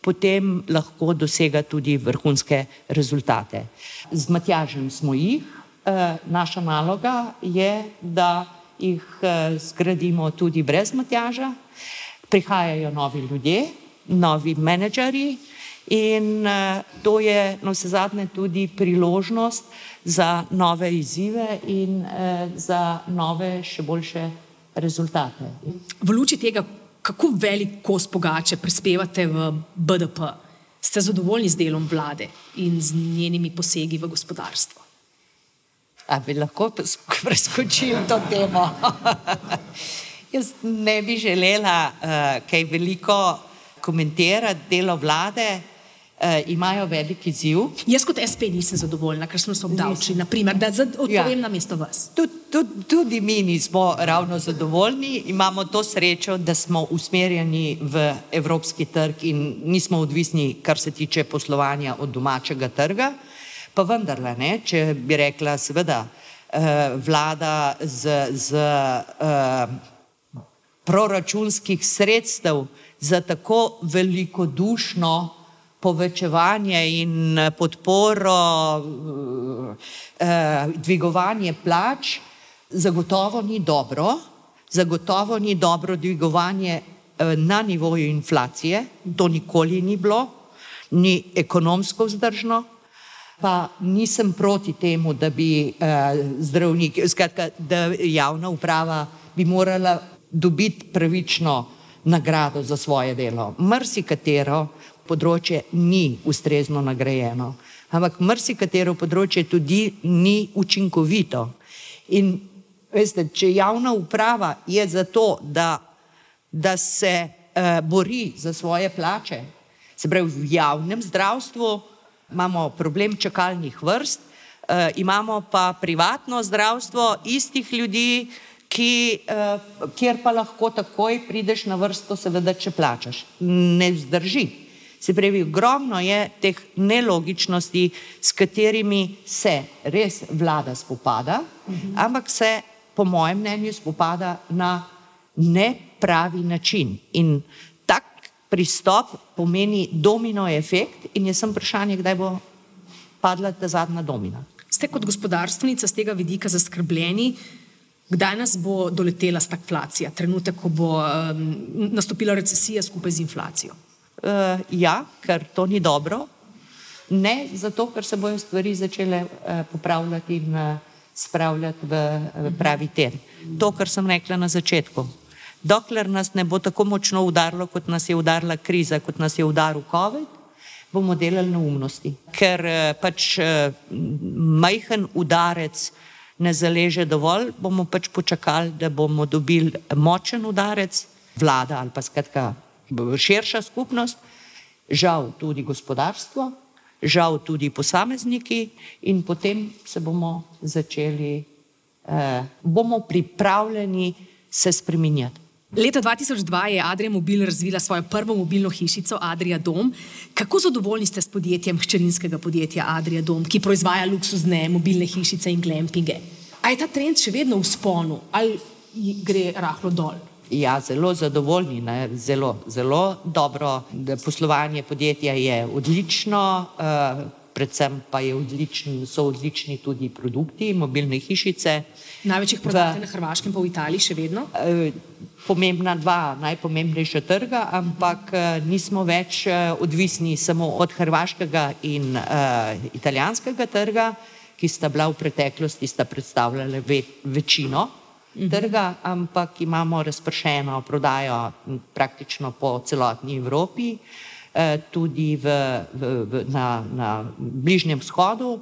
potem lahko dosega tudi vrhunske rezultate. Z Matjažem smo jih, eh, naša naloga je, da jih eh, zgradimo tudi brez Matjaža. Prihajajo novi ljudje, novi menedžerji, In uh, to je na vse zadnje tudi priložnost za nove izzive in uh, za nove, še boljše rezultate. V luči tega, kako velik kos pogače prispevate v BDP, ste zadovoljni z delom vlade in z njenimi posegi v gospodarstvo? A bi lahko preskočili to temo? Jaz ne bi želela uh, kaj veliko komentirati delo vlade. Uh, imajo veliki ziv. Jaz kot SP nisem zadovoljna, ker smo se obdavčili, naprimer, da odpovem ja. na mesto vas. Tud, tud, tudi mi nismo ravno zadovoljni. Imamo to srečo, da smo usmerjeni v evropski trg in nismo odvisni, kar se tiče poslovanja od domačega trga. Pa vendarle, ne, če bi rekla, seveda, uh, vlada z. z uh, proračunskih sredstev za tako velikodušno povečevanje in eh, podporo, eh, dvigovanje plač, zagotovo ni dobro, zagotovo ni dobro dvigovanje eh, na nivoju inflacije, to nikoli ni bilo, ni ekonomsko vzdržno, pa nisem proti temu, da bi zdravniki, skratka, da javna uprava bi morala dobiti pravično nagrado za svoje delo. Mrsikatero področje ni ustrezno nagrajeno, ampak mrsikatero področje tudi ni učinkovito. In veste, če javna uprava je za to, da, da se uh, bori za svoje plače, se pravi v javnem zdravstvu imamo problem čakalnih vrst, uh, imamo pa privatno zdravstvo istih ljudi, ki, uh, kjer pa lahko takoj prideš na vrsto, seveda, če plačaš. Ne zdrži. Se pravi, ogromno je teh nelogičnosti, s katerimi se res vlada spopada, -huh. ampak se, po mojem mnenju, spopada na nepravi način. In tak pristop pomeni domino efekt, in jaz sem vprašanje, kdaj bo padla ta zadnja domina. Ste kot gospodarstvenica z tega vidika zaskrbljeni, Kdaj nas bo doletela stagflacija, trenutek, ko bo um, nastopila recesija skupaj z inflacijo? Uh, ja, ker to ni dobro. Ne zato, ker se bojo stvari začele uh, popravljati in uh, spravljati v, v pravi ter. To, kar sem rekla na začetku. Dokler nas ne bo tako močno udarilo, kot nas je udarila kriza, kot nas je udaril COVID, bomo delali neumnosti. Ker pač majhen udarec ne zaleže dovolj, bomo pač počakali, da bomo dobili močen udarec, vlada ali pa skratka širša skupnost, žal tudi gospodarstvo, žal tudi posamezniki in potem se bomo začeli, eh, bomo pripravljeni se spreminjati. Leta 2002 je Adrija Mobil razvila svojo prvo mobilno hišico Adrija Dom. Kako zadovoljni ste s podjetjem hčerinskega podjetja Adrija Dom, ki proizvaja luksuzne mobilne hišice in glampinge? A je ta trend še vedno v sponu ali gre rahlo dol? Ja, zelo zadovoljni, ne? zelo, zelo dobro. Poslovanje podjetja je odlično, uh, predvsem pa odličen, so odlični tudi produkti, mobilne hišice. Največjih prodajate na Hrvaškem, pa v Italiji še vedno? Uh, pomembna dva najpomembnejša trga, ampak uh, nismo več odvisni samo od hrvaškega in uh, italijanskega trga, ki sta bila v preteklosti, sta predstavljala ve, večino. Trga, ampak imamo razpršeno prodajo praktično po celotni Evropi, uh, tudi v, v, v, na, na Bližnjem vzhodu.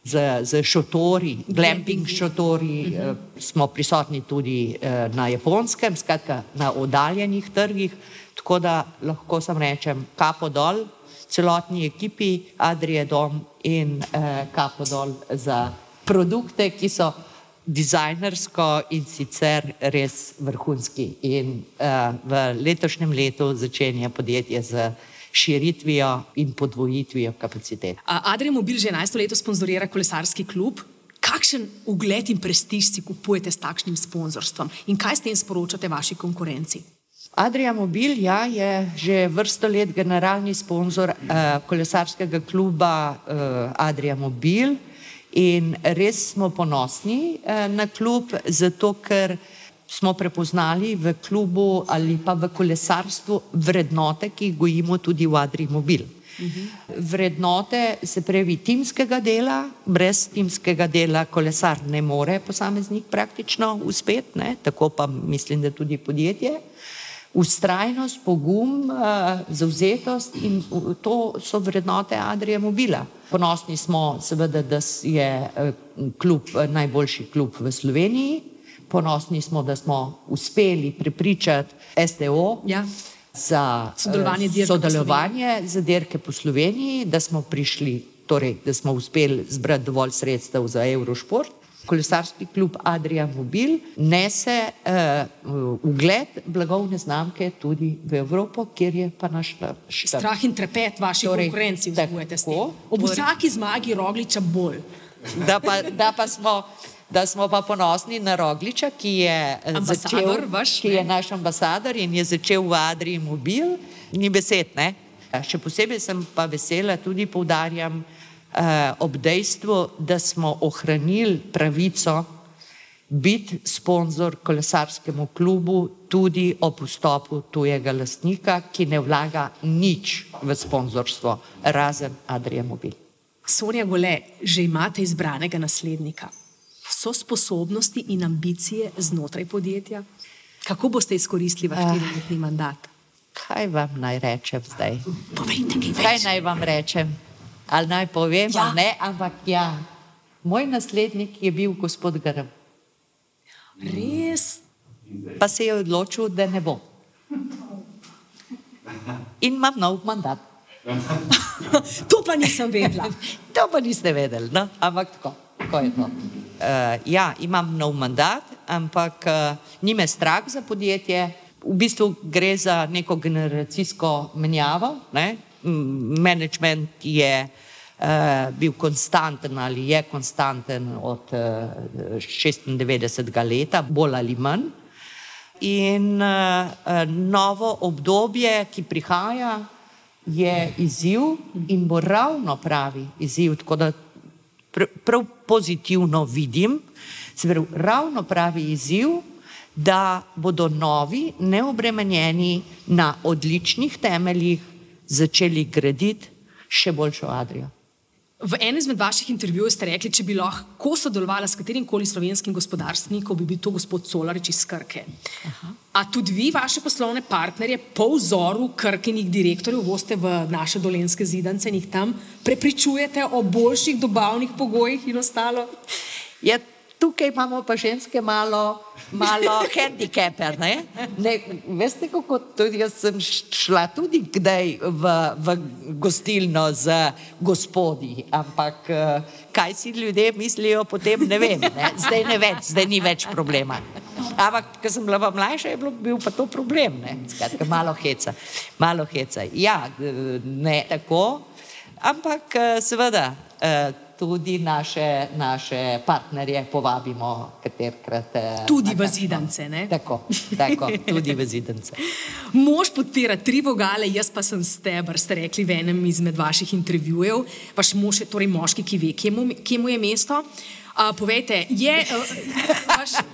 Z, z šotori, glamping šotori, uh -huh. smo prisotni tudi uh, na japonskem, skratka na oddaljenih trgih, tako da lahko sam rečem kapo dol celotni ekipi Adrije Dom in uh, kapo dol za produkte, ki so dizajnersko in sicer res vrhunski. In uh, v letošnjem letu začenja podjetje z širitvijo in podvojitvijo kapacitet. Adrian Mobil že 11 let sponzorira kolesarski klub. Kakšen ugled in prestiž si kupujete s takšnim sponzorstvom in kaj s tem sporočate vaši konkurenci? Adrian Mobil ja, je že vrsto let generalni sponzor uh, kolesarskega kluba uh, Adrian Mobil in res smo ponosni uh, na klub, zato ker smo prepoznali v klubu ali pa v kolesarstvu vrednote, ki jih gojimo tudi v Adri Mobil. Vrednote se pravi timskega dela, brez timskega dela kolesar ne more posameznik praktično uspeti, tako pa mislim, da tudi podjetje. Ustrajnost, pogum, zauzetost in to so vrednote Adrija Mobila. Ponosni smo, seveda, da je klub najboljši klub v Sloveniji. Ponosni smo, da smo uspeli prepričati STO Ja. za Sodelovanje dirke sodelovanje za dirke po Sloveniji, da smo prišli, torej, da smo uspeli zbrati dovolj sredstev za Eurošport. Kolesarski klub Adria Mobil nese uh, ugled blagovne znamke tudi v Evropo, kjer je pa naš štab. Strah in trepet vaši Torej, konkurenci vzbujate s tem. tako, Ob vsaki zmagi Rogliča bolj. Da pa, da pa smo. Da smo pa ponosni na Rogliča, ki je, eh, Ambasador začel, vaš, ki je naš ambasador in je začel v Adriji mobil, ni besed. Ne? Še posebej sem pa vesela, tudi poudarjam, eh, ob dejstvu, da smo ohranili pravico biti sponzor kolesarskemu klubu tudi ob vstopu tujega lastnika, ki ne vlaga nič v sponzorstvo, razen Adrija Mobil. Sonja Gole, že imate izbranega naslednika. So sposobnosti in ambicije znotraj podjetja? Kako boste izkoristili vaš štiriletni mandat? Kaj vam naj rečem zdaj? Povejte, kaj Kaj naj vam rečem? Ali naj povem, Ja. ja. ne, ampak ja. Moj naslednik je bil gospod Grm, Res? pa se je odločil, da ne bo. In imam nov mandat. To pa nisem vedela. To pa niste vedeli, no? ampak tako, tako je to. Uh, ja, imam nov mandat, ampak uh, ni me strah za podjetje. V bistvu gre za neko generacijsko menjavo. Ne? Management je uh, bil konstanten ali je konstanten od uh, 96. leta, bolj ali manj. In uh, novo obdobje, ki prihaja, je izziv in bo ravno pravi izziv. Tako da pr prav pozitivno vidim, se pravi, ravno pravi izziv, da bodo novi, neobremenjeni na odličnih temeljih začeli graditi še boljšo Adrijo. V enem izmed vaših intervjujev ste rekli, če bi lahko sodelovala s katerim koli slovenskim gospodarstvenikom, bi bil to gospod Solarič iz Krke. Aha. A tudi vi, vaše poslovne partnerje, po vzoru krkenih direktorjev, boste v naše dolenske zidance in jih tam prepričujete o boljših dobavnih pogojih in ostalo? Ja, tukaj imamo pa ženske malo, malo handikepe. Ne? Ne, veste, kako tudi jaz sem šla tudi kdaj v, v gostilno z gospodi, ampak eh, kaj si ljudje mislijo potem, ne vem. Ne? Zdaj ne več, zdaj ni več problema. Ampak, ko sem bila pa mlajša, je bilo, bil pa to problem. Ne? Skratka, malo heca, malo heca. Ja, eh, ne tako, ampak eh, seveda. Tudi naše, naše partnerje povabimo, katerkrat. eh, Tudi v zidance, ne? Tako, tako, tudi v zidance. Mož podpira tri vogale, jaz pa sem stebr, ste rekli v enem izmed vaših intervjujev. Vaš mož je torej moški, ki ve, kje mu, kje mu je mesto. Uh, povejte, je, uh, vaš,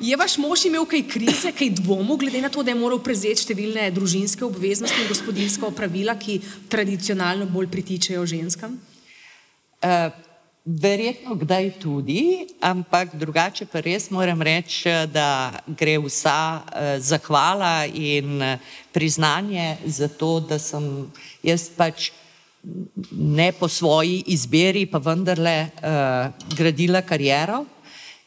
je vaš mož imel kaj krize, kaj dvomov, glede na to, da je moral prevzeti številne družinske obveznosti in gospodinska opravila, ki tradicionalno bolj pritičejo ženskam? Uh, verjetno kdaj tudi, ampak drugače pa res moram reči, da gre vsa uh, zahvala in uh, priznanje za to, da sem jaz pač ne po svoji izbiri, pa vendarle uh, gradila kariero.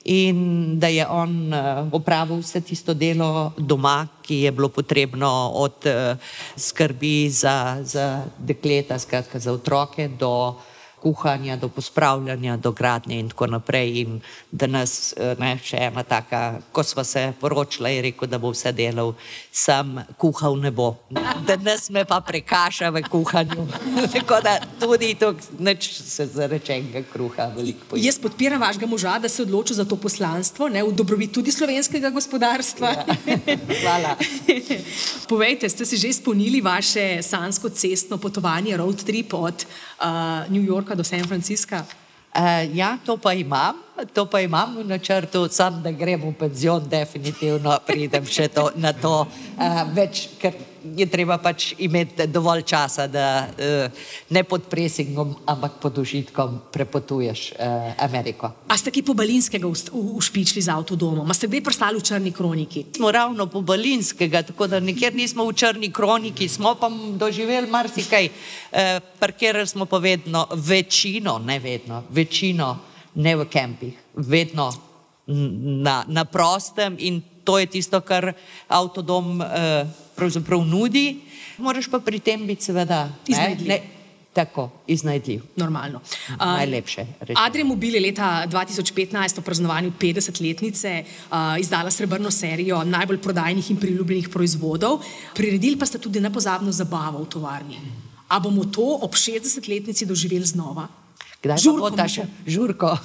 In da je on uh, opravil vse tisto delo doma, ki je bilo potrebno od uh, skrbi za, za dekleta, skratka za otroke, do kuhanja, do pospravljanja, do gradnje in tako naprej. In da nas, uh, ne, še ena taka, ko smo se poročila, je rekel, da bo vse delal, sam kuhal ne bo. Da nas me pa prekaša v kuhanju. tako da tudi to, neč se zarečenega kruha veliko poje. Jaz podpiram vašega moža, da se odloči za to poslanstvo, ne, v dobrobit tudi slovenskega gospodarstva. Hvala. Povejte, ste si že izpolnili vaše sansko cestno potovanje, road trip od uh, New Yorka do San Francisca? Uh, ja, to pa imam, to pa imam v načrtu, sam da grem v penzion, definitivno pridem še to, na to. Uh, več, ker je treba pač imeti dovolj časa, da uh, ne pod presingom, ampak pod užitkom prepotuješ uh, Ameriko. A ste ki po Balinskega ušpičili z avtodomom? A ste kdaj prstali v črni kroniki? Smo ravno po Balinskega, tako da nikjer nismo v črni kroniki, smo pa doživeli marsikaj. Uh, parkirali smo pa vedno, večino, ne vedno, večino ne v kempih, vedno na, na prostem in to je tisto, kar avtodom eh, pravzaprav nudi. Moraš pa pri tem biti seveda iznajdljiv. Ne, tako, iznajdljiv. Normalno. Uh, Najlepše. Adrija Mobil je leta 2015 v praznovanju 50-letnice uh, izdala srebrno serijo najbolj prodajnih in priljubljenih proizvodov. Priredili pa ste tudi nepozabno zabavo v tovarni. A bomo to ob 60-letnici doživeli znova? Kdaj Žurko bo ta še? Žurko.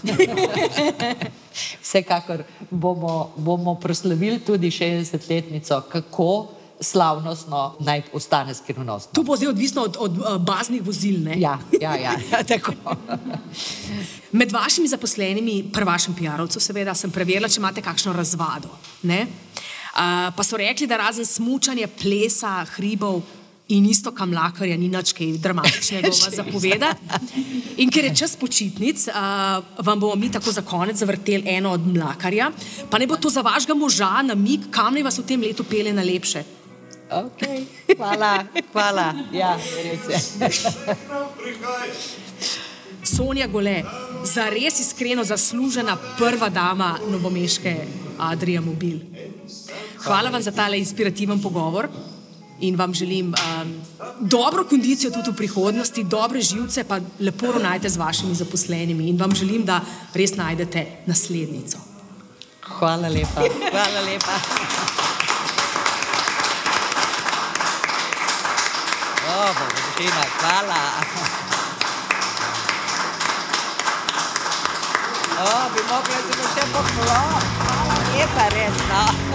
Vsekakor bomo, bomo proslavili tudi 60-letnico, kako slavnostno naj ostane skrivnost. To bo zdaj odvisno od, od uh, baznih vozil, ne? Ja, ja, ja, ja. Med vašimi zaposlenimi, pri vašem PR-ovcu seveda, sem preverila, če imate kakšno razvado, ne? Uh, pa so rekli, da razen smučanja, plesa, hribov, in isto kamlakarja, ni nič kaj dramatičnega zapovedati. In ker je čas počitnic, uh, vam bomo mi tako za konec zavrteli eno od mlakarja, pa ne bo to za vašega moža na mig, kam naj vas v tem letu pele na lepše. Okay. Hvala, hvala. Ja, res je. Sonja Gole, za res iskreno zaslužena prva dama novomeške Adrija Mobil. Hvala vam za tale inspirativen pogovor in vam želim um, dobro kondicijo tudi v prihodnosti, dobre živce, pa lepo ravnajte z vašimi zaposlenimi in vam želim, da res najdete naslednico. Hvala lepa. Hvala lepa. Oh, Božina, hvala. Oh, bi mogla se še poklopiti. Hvala lepa, res. No.